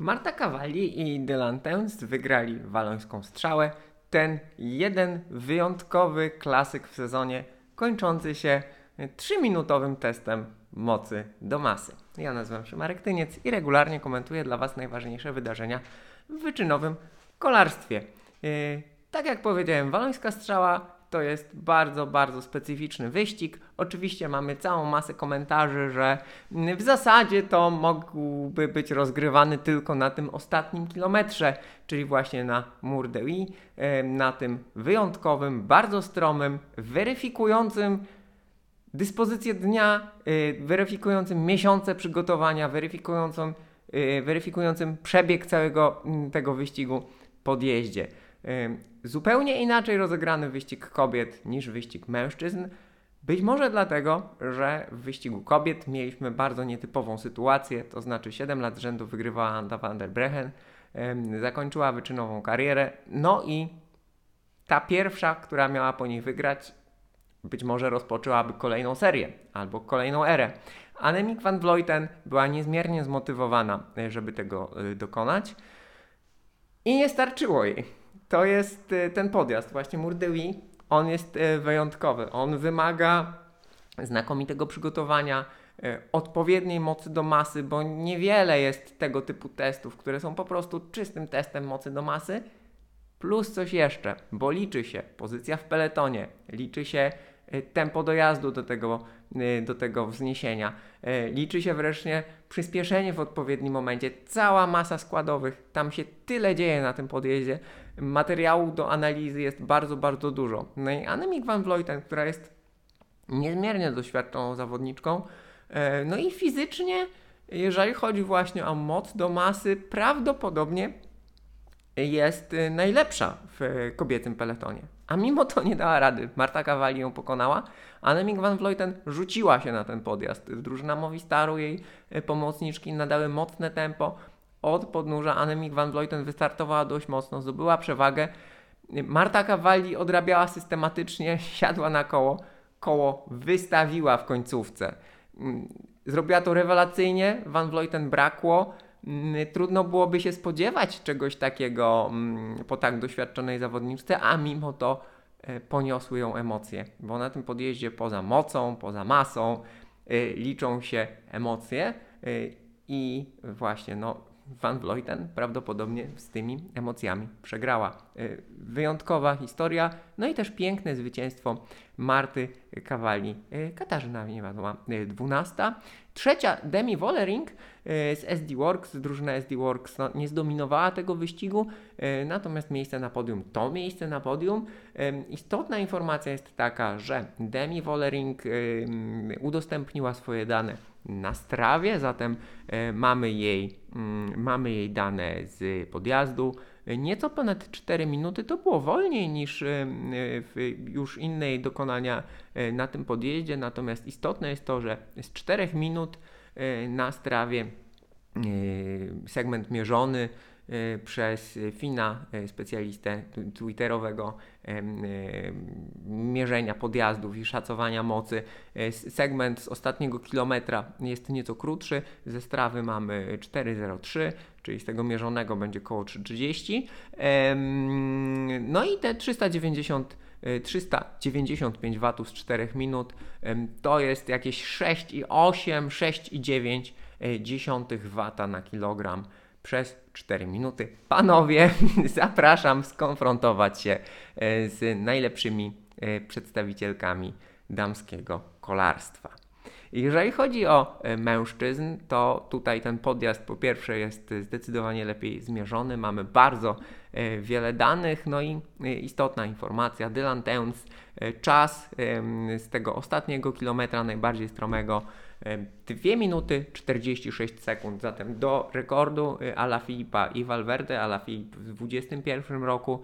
Marta Cavalli i Dylan Teuns wygrali walońską strzałę. Ten jeden wyjątkowy klasyk w sezonie, kończący się 3-minutowym testem mocy do masy. Ja nazywam się Marek Tyniec i regularnie komentuję dla Was najważniejsze wydarzenia w wyczynowym kolarstwie. Yy, tak jak powiedziałem, walońska strzała to jest bardzo, bardzo specyficzny wyścig. Oczywiście mamy całą masę komentarzy, że w zasadzie to mógłby być rozgrywany tylko na tym ostatnim kilometrze, czyli właśnie na Mur de Huy, na tym wyjątkowym, bardzo stromym, weryfikującym dyspozycję dnia, y, weryfikującym miesiące przygotowania, weryfikującym, weryfikującym przebieg całego tego wyścigu podjeździe. Zupełnie inaczej rozegrany wyścig kobiet niż wyścig mężczyzn. Być może dlatego, że w wyścigu kobiet mieliśmy bardzo nietypową sytuację, to znaczy 7 lat rzędu wygrywała Anda van der Brechen, zakończyła wyczynową karierę, no i ta pierwsza, która miała po niej wygrać, być może rozpoczęłaby kolejną serię albo kolejną erę. Annemiek van Vleuten była niezmiernie zmotywowana, e, żeby tego e, dokonać i nie starczyło jej. To jest e, ten podjazd, właśnie Mur de Huy, on jest wyjątkowy. On wymaga znakomitego przygotowania, odpowiedniej mocy do masy, bo niewiele jest tego typu testów, które są po prostu czystym testem mocy do masy, plus coś jeszcze, bo liczy się pozycja w peletonie, liczy się Y, tempo dojazdu do tego, y, do tego wzniesienia. Y, liczy się wreszcie przyspieszenie w odpowiednim momencie. Cała masa składowych, tam się tyle dzieje na tym podjeździe. Materiału do analizy jest bardzo, bardzo dużo. No i Annemiek van Vleuten, która jest niezmiernie doświadczoną zawodniczką, no i fizycznie, jeżeli chodzi właśnie o moc do masy, prawdopodobnie jest najlepsza w kobiecym peletonie a mimo to nie dała rady. Marta Cavalli ją pokonała, a Neming van Vleuten rzuciła się na ten podjazd. Drużyna Movistaru, jej e, pomocniczki nadały mocne tempo od podnóża. Annemiek van Vleuten wystartowała dość mocno, zdobyła przewagę. Marta Cavalli odrabiała systematycznie, siadła na koło, koło wystawiła w końcówce. Mm, zrobiła to rewelacyjnie, Van Vleuten brakło. Mm, trudno byłoby się spodziewać czegoś takiego mm, po tak doświadczonej zawodniczce, a mimo to e, poniosły ją emocje, bo na tym podjeździe poza mocą, poza masą e, liczą się emocje e, i właśnie no, Van Vleuten prawdopodobnie z tymi emocjami przegrała. Wyjątkowa historia, no i też piękne zwycięstwo Marty Kawali. Katarzyna nie wiadomo, 12. Trzecia Demi Wollering z SD Works, drużyna SD Works no, nie zdominowała tego wyścigu, natomiast miejsce na podium to miejsce na podium. Istotna informacja jest taka, że Demi Wollering udostępniła swoje dane na strawie, zatem mamy jej, mm, mamy jej dane z podjazdu. Nieco ponad 4 minuty to było wolniej niż w już innej dokonania na tym podjeździe, natomiast istotne jest to, że z 4 minut na strawie segment mierzony przez Fina, specjalistę twitterowego mierzenia podjazdów i szacowania mocy. Segment z ostatniego kilometra jest nieco krótszy. Ze strawy mamy 4,03, czyli z tego mierzonego będzie około 3,30. No i te 390 395 W z 4 minut to jest jakieś 6,8, 6,9 W na kilogram przez 4 minuty. Panowie, zapraszam skonfrontować się e, z najlepszymi e, przedstawicielkami damskiego kolarstwa. Jeżeli chodzi o e, mężczyzn, to tutaj ten podjazd po pierwsze jest zdecydowanie lepiej zmierzony, mamy bardzo wiele danych, no i istotna informacja, Dylan Teuns, czas z tego ostatniego kilometra najbardziej stromego 2 minuty 46 sekund, zatem do rekordu Filipa i Valverde, Alaphilippe w 2021 roku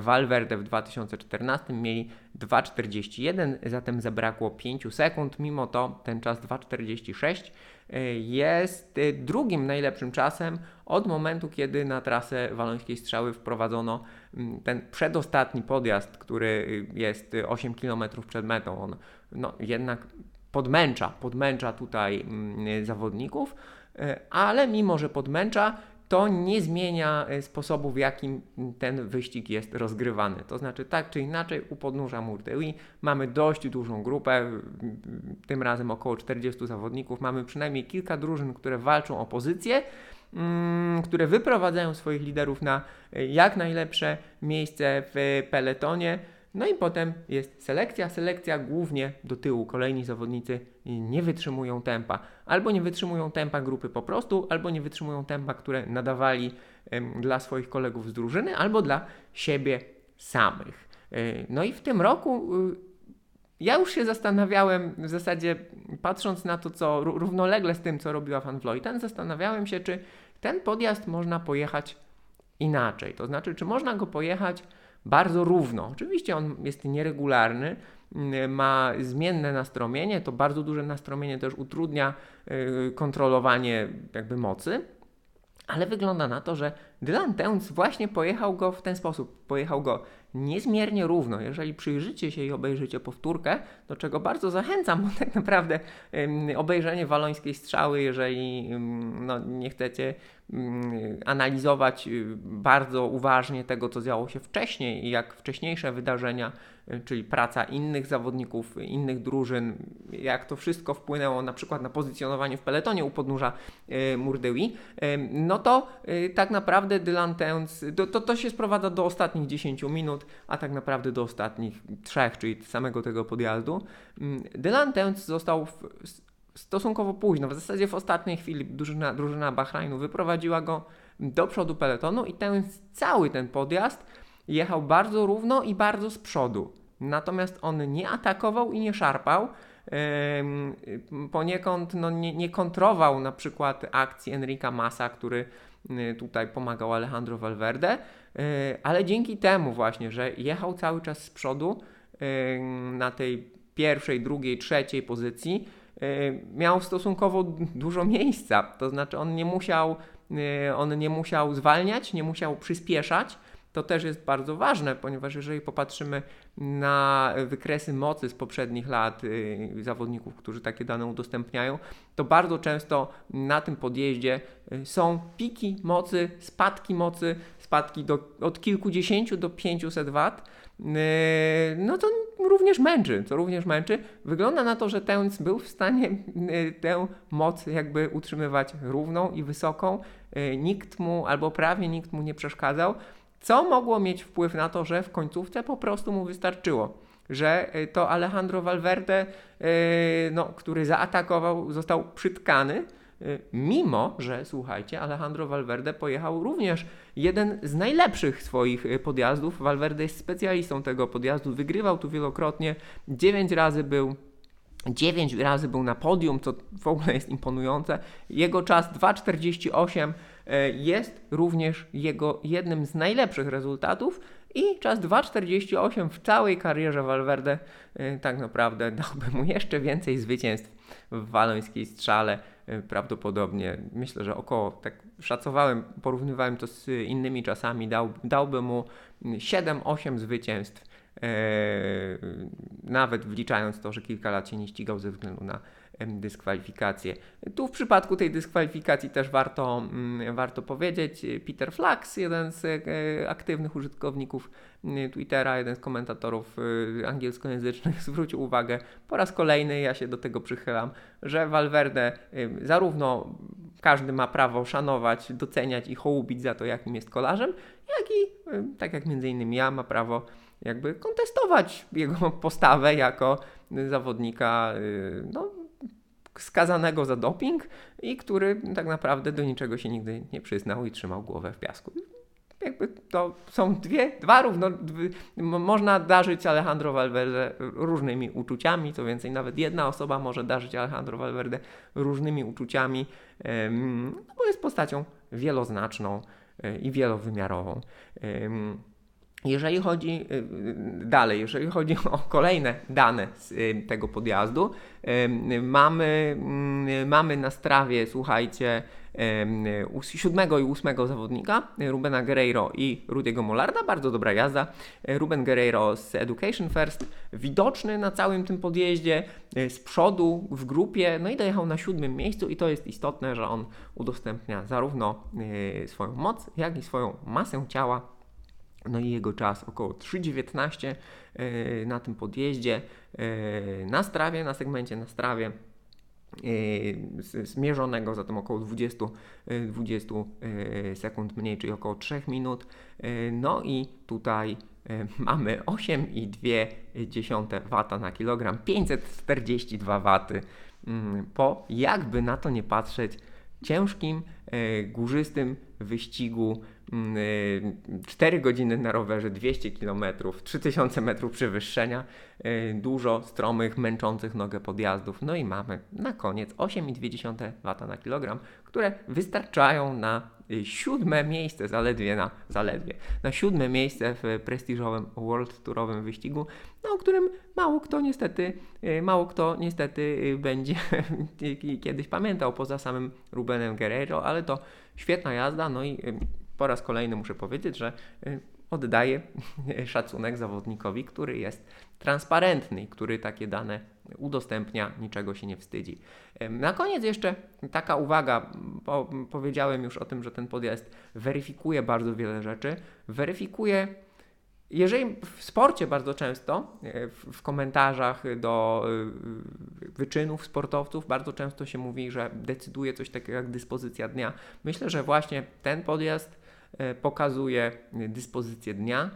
Valverde w 2014 mieli 2,41, zatem zabrakło 5 sekund. Mimo to ten czas 2,46 e, jest e, drugim najlepszym czasem od momentu, kiedy na trasę walońskiej strzały wprowadzono ten przedostatni podjazd, który jest 8 km przed metą. On no, jednak podmęcza, podmęcza tutaj zawodników, e, ale mimo, że podmęcza, to nie zmienia e, sposobu, w jakim ten wyścig jest rozgrywany. To znaczy, tak czy inaczej, u podnóża Murdewi mamy dość dużą grupę, tym razem około 40 zawodników. Mamy przynajmniej kilka drużyn, które walczą o pozycję, które wyprowadzają swoich liderów na e, jak najlepsze miejsce w peletonie. No i potem jest selekcja, selekcja głównie do tyłu. Kolejni zawodnicy nie wytrzymują tempa. Albo nie wytrzymują tempa grupy po prostu, albo nie wytrzymują tempa, które nadawali dla swoich kolegów z drużyny, albo dla siebie samych. E, no i w tym roku y, ja już się zastanawiałem, w zasadzie patrząc na to, co równolegle z tym, co robiła Van Vleuten, zastanawiałem się, czy ten podjazd można pojechać inaczej. To znaczy, czy można go pojechać bardzo równo. Oczywiście on jest nieregularny, mm, ma zmienne nastromienie, to bardzo duże nastromienie też utrudnia y, kontrolowanie jakby mocy, ale wygląda na to, że Dylan Teuns właśnie pojechał go w ten sposób. Pojechał go niezmiernie równo. Jeżeli przyjrzycie się i obejrzycie powtórkę, do czego bardzo zachęcam, bo tak naprawdę obejrzenie walońskiej strzały, jeżeli no, nie chcecie analizować y, bardzo uważnie tego, co działo się wcześniej i jak wcześniejsze wydarzenia czyli praca innych zawodników, innych drużyn, jak to wszystko wpłynęło na przykład na pozycjonowanie w peletonie u podnóża e, Murdewi, e, no to tak naprawdę Dylan Teuns, to, to, to się sprowadza do ostatnich 10 minut, a tak naprawdę do ostatnich trzech, czyli samego tego podjazdu. Mm, Dylan Teuns został w, stosunkowo późno, w zasadzie w ostatniej chwili drużyna, drużyna Bahrajnu wyprowadziła go do przodu peletonu i ten cały ten podjazd jechał bardzo równo i bardzo z przodu. Natomiast on nie atakował i nie szarpał. Poniekąd no, nie, nie kontrował na przykład akcji Enrika Massa, który y, tutaj pomagał Alejandro Valverde, y, ale dzięki temu właśnie, że jechał cały czas z przodu na tej pierwszej, drugiej, trzeciej pozycji, y, miał stosunkowo dużo miejsca. To znaczy on nie musiał, on nie musiał zwalniać, nie musiał przyspieszać, to też jest bardzo ważne, ponieważ jeżeli popatrzymy na wykresy mocy z poprzednich lat y, zawodników, którzy takie dane udostępniają, to bardzo często na tym podjeździe y, są piki mocy, spadki mocy, spadki do, od kilkudziesięciu do 500 W. Y, no to również męczy, co również męczy. Wygląda na to, że Tęc był w stanie tę moc jakby utrzymywać równą i wysoką. Nikt mu, albo prawie nikt mu nie przeszkadzał co mogło mieć wpływ na to, że w końcówce po prostu mu wystarczyło. Że y, to Alejandro Valverde, y, no, który zaatakował, został przytkany, y, mimo że, słuchajcie, Alejandro Valverde pojechał również jeden z najlepszych swoich podjazdów. Valverde jest specjalistą tego podjazdu, wygrywał tu wielokrotnie, dziewięć razy był 9 razy był na podium, co w ogóle jest imponujące. Jego czas 2,48 e, jest również jego jednym z najlepszych rezultatów i czas 2,48 w całej karierze Valverde e, tak naprawdę dałby mu jeszcze więcej zwycięstw w walońskiej strzale. E, prawdopodobnie myślę, że około, tak szacowałem, porównywałem to z innymi czasami, dał, dałby mu 7-8 zwycięstw E, nawet wliczając to, że kilka lat się nie ścigał ze względu na dyskwalifikację. Tu w przypadku tej dyskwalifikacji też warto, mm, warto powiedzieć, Peter Flax, jeden z e, aktywnych użytkowników mm, Twittera, jeden z komentatorów e, angielskojęzycznych zwrócił uwagę po raz kolejny, ja się do tego przychylam, że Valverde zarówno każdy ma prawo szanować, doceniać i hołubić za to, jakim jest kolarzem, jak i, tak jak między innymi ja, ma prawo jakby kontestować jego postawę jako zawodnika y, no, skazanego za doping i który tak naprawdę do niczego się nigdy nie przyznał i trzymał głowę w piasku. Jakby to są dwie, dwa równo, dwie, można darzyć Alejandro Valverde różnymi uczuciami, co więcej, nawet jedna osoba może darzyć Alejandro Valverde różnymi uczuciami, no bo jest postacią wieloznaczną y, i wielowymiarową. Jeżeli chodzi y, y, dalej, jeżeli chodzi o kolejne dane z y, tego podjazdu, mamy, mamy na strawie, słuchajcie, siódmego i ósmego zawodnika, Rubena Guerreiro i Rudiego Molarda. Bardzo dobra jazda. Ruben Guerreiro z Education First, widoczny na całym tym podjeździe, z przodu, w grupie, no i dojechał na siódmym miejscu i to jest istotne, że on udostępnia zarówno swoją moc, jak i swoją masę ciała no i jego czas około 3,19 e, na tym podjeździe, e, na strawie, na segmencie na strawie e, zmierzonego, zatem około 20, 20 sekund mniej, czyli około 3 minut. No i tutaj mamy 8,2 W na kilogram, 542 W mm, po, jakby na to nie patrzeć, ciężkim, górzystym wyścigu 4 mm, godziny na rowerze, 200 km, 3000 metrów przewyższenia, y, dużo stromych, męczących nogę podjazdów. No i mamy na koniec 8,2 W na kilogram, które wystarczają na y, siódme miejsce, zaledwie na, zaledwie, na siódme miejsce w prestiżowym World Tourowym wyścigu, no, o którym mało kto niestety, y, mało kto niestety będzie kiedyś pamiętał, poza samym Rubenem Guerrero, ale to świetna jazda, no i po raz kolejny muszę powiedzieć, że y, oddaję szacunek zawodnikowi, który jest transparentny i który takie dane udostępnia, niczego się nie wstydzi. Na koniec jeszcze taka uwaga, bo powiedziałem już o tym, że ten podjazd weryfikuje bardzo wiele rzeczy. Weryfikuje, jeżeli w sporcie bardzo często, e, w komentarzach do e, wyczynów sportowców, bardzo często się mówi, że decyduje coś takiego jak dyspozycja dnia. Myślę, że właśnie ten podjazd pokazuje dyspozycję dnia,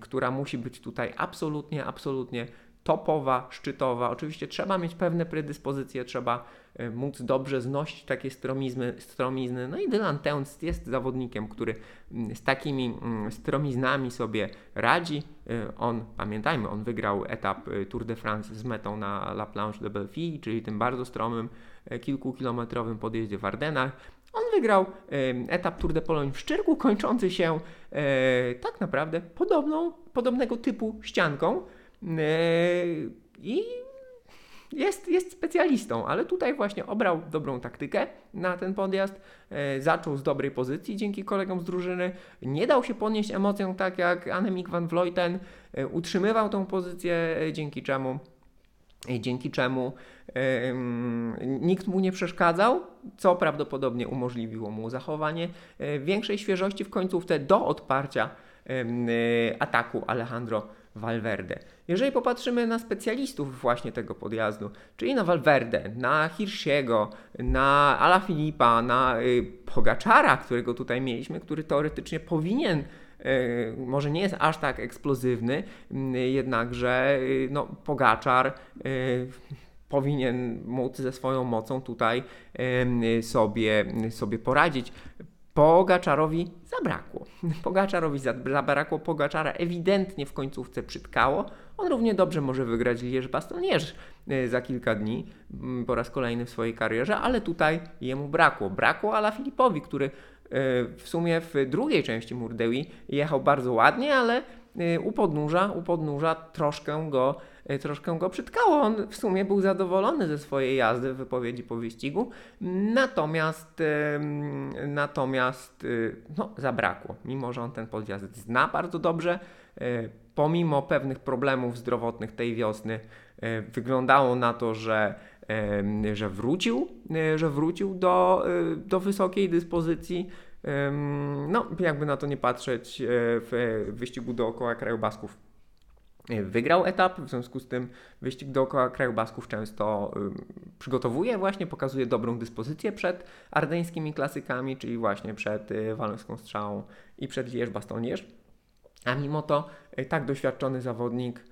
która musi być tutaj absolutnie, absolutnie topowa, szczytowa. Oczywiście trzeba mieć pewne predyspozycje, trzeba e, móc dobrze znosić takie stromizmy, stromizny. No i Dylan Teuns jest zawodnikiem, który z takimi stromiznami sobie radzi. E, on, pamiętajmy, on wygrał etap Tour de France z metą na La Planche de Belfi, czyli tym bardzo stromym, kilkukilometrowym podjeździe w Ardenach. On wygrał etap Tour de Pologne w Szczyrku, kończący się e, tak naprawdę podobną, podobnego typu ścianką. E, i jest, jest specjalistą, ale tutaj właśnie obrał dobrą taktykę na ten podjazd, e, zaczął z dobrej pozycji dzięki kolegom z drużyny, nie dał się podnieść emocjom tak jak Annemiek van Vleuten, utrzymywał tą pozycję, dzięki czemu dzięki czemu nikt mu nie przeszkadzał, co prawdopodobnie umożliwiło mu zachowanie e, większej świeżości w końcówce do odparcia e, ataku Alejandro Valverde. Jeżeli popatrzymy na specjalistów właśnie tego podjazdu, czyli na Valverde, na Hirschego, na Ala Filipa, na y, Pogaczara, którego tutaj mieliśmy, który teoretycznie powinien może nie jest aż tak eksplozywny, jednakże y, no, Pogaczar y, powinien móc ze swoją mocą tutaj sobie, sobie poradzić. Pogaczarowi zabrakło. Pogaczarowi zabrakło, Pogaczara ewidentnie w końcówce przytkało. On równie dobrze może wygrać Lierz Bastonierz y, za kilka dni po raz kolejny w swojej karierze, ale tutaj jemu brakło. Brakło Ala Filipowi, który w sumie w drugiej części Murdewi jechał bardzo ładnie, ale y, u podnóża, u podnóża troszkę go, y, troszkę go przytkało. On w sumie był zadowolony ze swojej jazdy w wypowiedzi po wyścigu, natomiast, natomiast no, zabrakło. Mimo, że on ten podjazd zna bardzo dobrze, pomimo pewnych problemów zdrowotnych tej wiosny, wyglądało na to, że że wrócił, e, że wrócił do, e, do wysokiej dyspozycji. No, jakby na to nie patrzeć, e, w wyścigu dookoła kraju Basków wygrał etap, w związku z tym wyścig dookoła kraju Basków często przygotowuje właśnie, pokazuje dobrą dyspozycję przed ardeńskimi klasykami, czyli właśnie przed Walenską Strzałą i przed Lierz-Bastoń-Lierz. A mimo to tak doświadczony zawodnik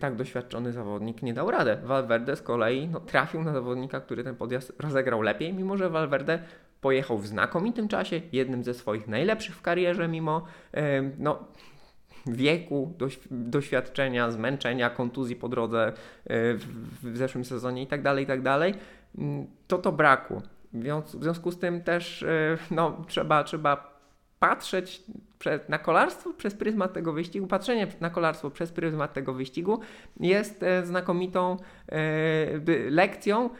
tak doświadczony zawodnik nie dał radę. Valverde z kolei no, trafił na zawodnika, który ten podjazd rozegrał lepiej, mimo że Valverde pojechał w znakomitym czasie, jednym ze swoich najlepszych w karierze, mimo e, no, wieku, doświadczenia, zmęczenia, kontuzji po drodze e, w, zeszłym sezonie itd., tak itd., tak mm, to to brakło. W związku z tym też no, trzeba, trzeba patrzeć na kolarstwo przez pryzmat tego wyścigu, patrzenie na kolarstwo przez pryzmat tego wyścigu jest e, znakomitą e, lekcją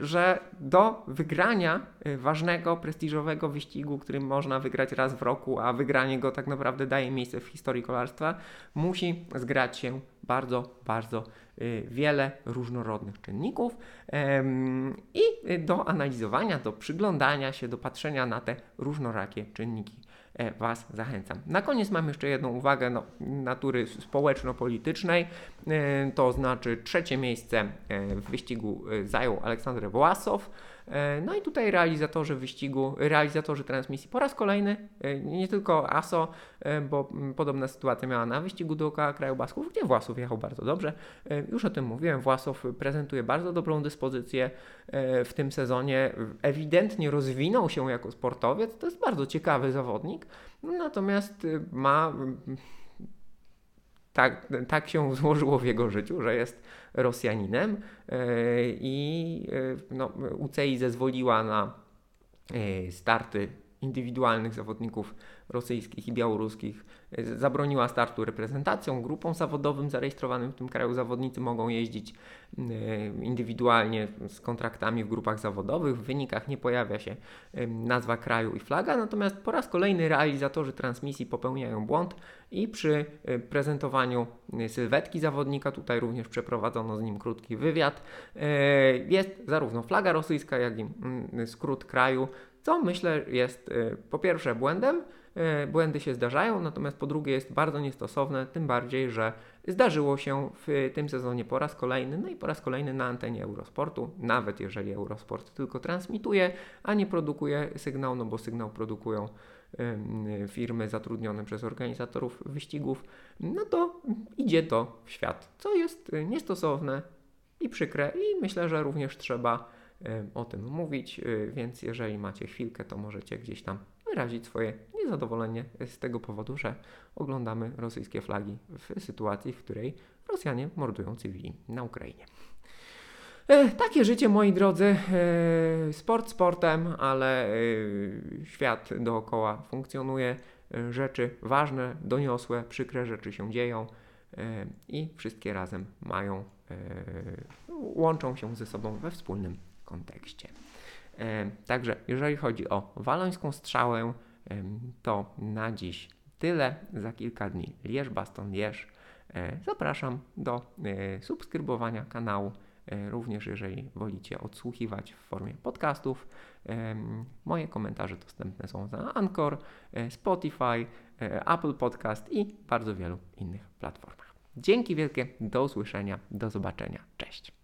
że do wygrania ważnego, prestiżowego wyścigu, który można wygrać raz w roku, a wygranie go tak naprawdę daje miejsce w historii kolarstwa, musi zgrać się bardzo, bardzo wiele różnorodnych czynników i do analizowania, do przyglądania się, do patrzenia na te różnorakie czynniki. E, Was zachęcam. Na koniec mam jeszcze jedną uwagę no, natury społeczno-politycznej, e, to znaczy trzecie miejsce e, w wyścigu zajął Aleksander Własow. No i tutaj realizatorzy wyścigu, realizatorzy transmisji po raz kolejny, nie tylko ASO, bo podobna sytuacja miała na wyścigu dookoła kraju Basków, gdzie Własow jechał bardzo dobrze. Już o tym mówiłem, Własow prezentuje bardzo dobrą dyspozycję w tym sezonie. Ewidentnie rozwinął się jako sportowiec, to jest bardzo ciekawy zawodnik. Natomiast ma y, tak, tak się złożyło w jego życiu, że jest Rosjaninem y, i no, UCI zezwoliła na starty indywidualnych zawodników rosyjskich i białoruskich zabroniła startu reprezentacją, grupom zawodowym zarejestrowanym w tym kraju. Zawodnicy mogą jeździć e, indywidualnie z kontraktami w grupach zawodowych. W wynikach nie pojawia się e, nazwa kraju i flaga, natomiast po raz kolejny realizatorzy transmisji popełniają błąd i przy e, prezentowaniu sylwetki zawodnika, tutaj również przeprowadzono z nim krótki wywiad, jest zarówno flaga rosyjska, jak i mm, skrót kraju, co myślę jest po pierwsze błędem, E, błędy się zdarzają, natomiast po drugie jest bardzo niestosowne, tym bardziej, że zdarzyło się w tym sezonie po raz kolejny, no i po raz kolejny na antenie Eurosportu, nawet jeżeli Eurosport tylko transmituje, a nie produkuje sygnał, no bo sygnał produkują firmy zatrudnione przez organizatorów wyścigów, no to idzie to w świat, co jest niestosowne i przykre i myślę, że również trzeba o tym mówić, e, więc jeżeli macie chwilkę, to możecie gdzieś tam wyrazić swoje niezadowolenie z tego powodu, że oglądamy rosyjskie flagi w sytuacji, w której Rosjanie mordują cywili na Ukrainie. E, takie życie, moi drodzy. E, sport sportem, ale e, świat dookoła funkcjonuje. E, rzeczy ważne, doniosłe, przykre rzeczy się dzieją e, i wszystkie razem mają, e, łączą się ze sobą we wspólnym kontekście. E, także jeżeli chodzi o walońską strzałę, to na dziś tyle. Za kilka dni Lierz Baston Lierz. E, zapraszam do e, subskrybowania kanału, również jeżeli wolicie odsłuchiwać w formie podcastów. Moje komentarze dostępne są na Anchor, Spotify, Apple Podcast i bardzo wielu innych platformach. Dzięki wielkie, do usłyszenia, do zobaczenia, cześć.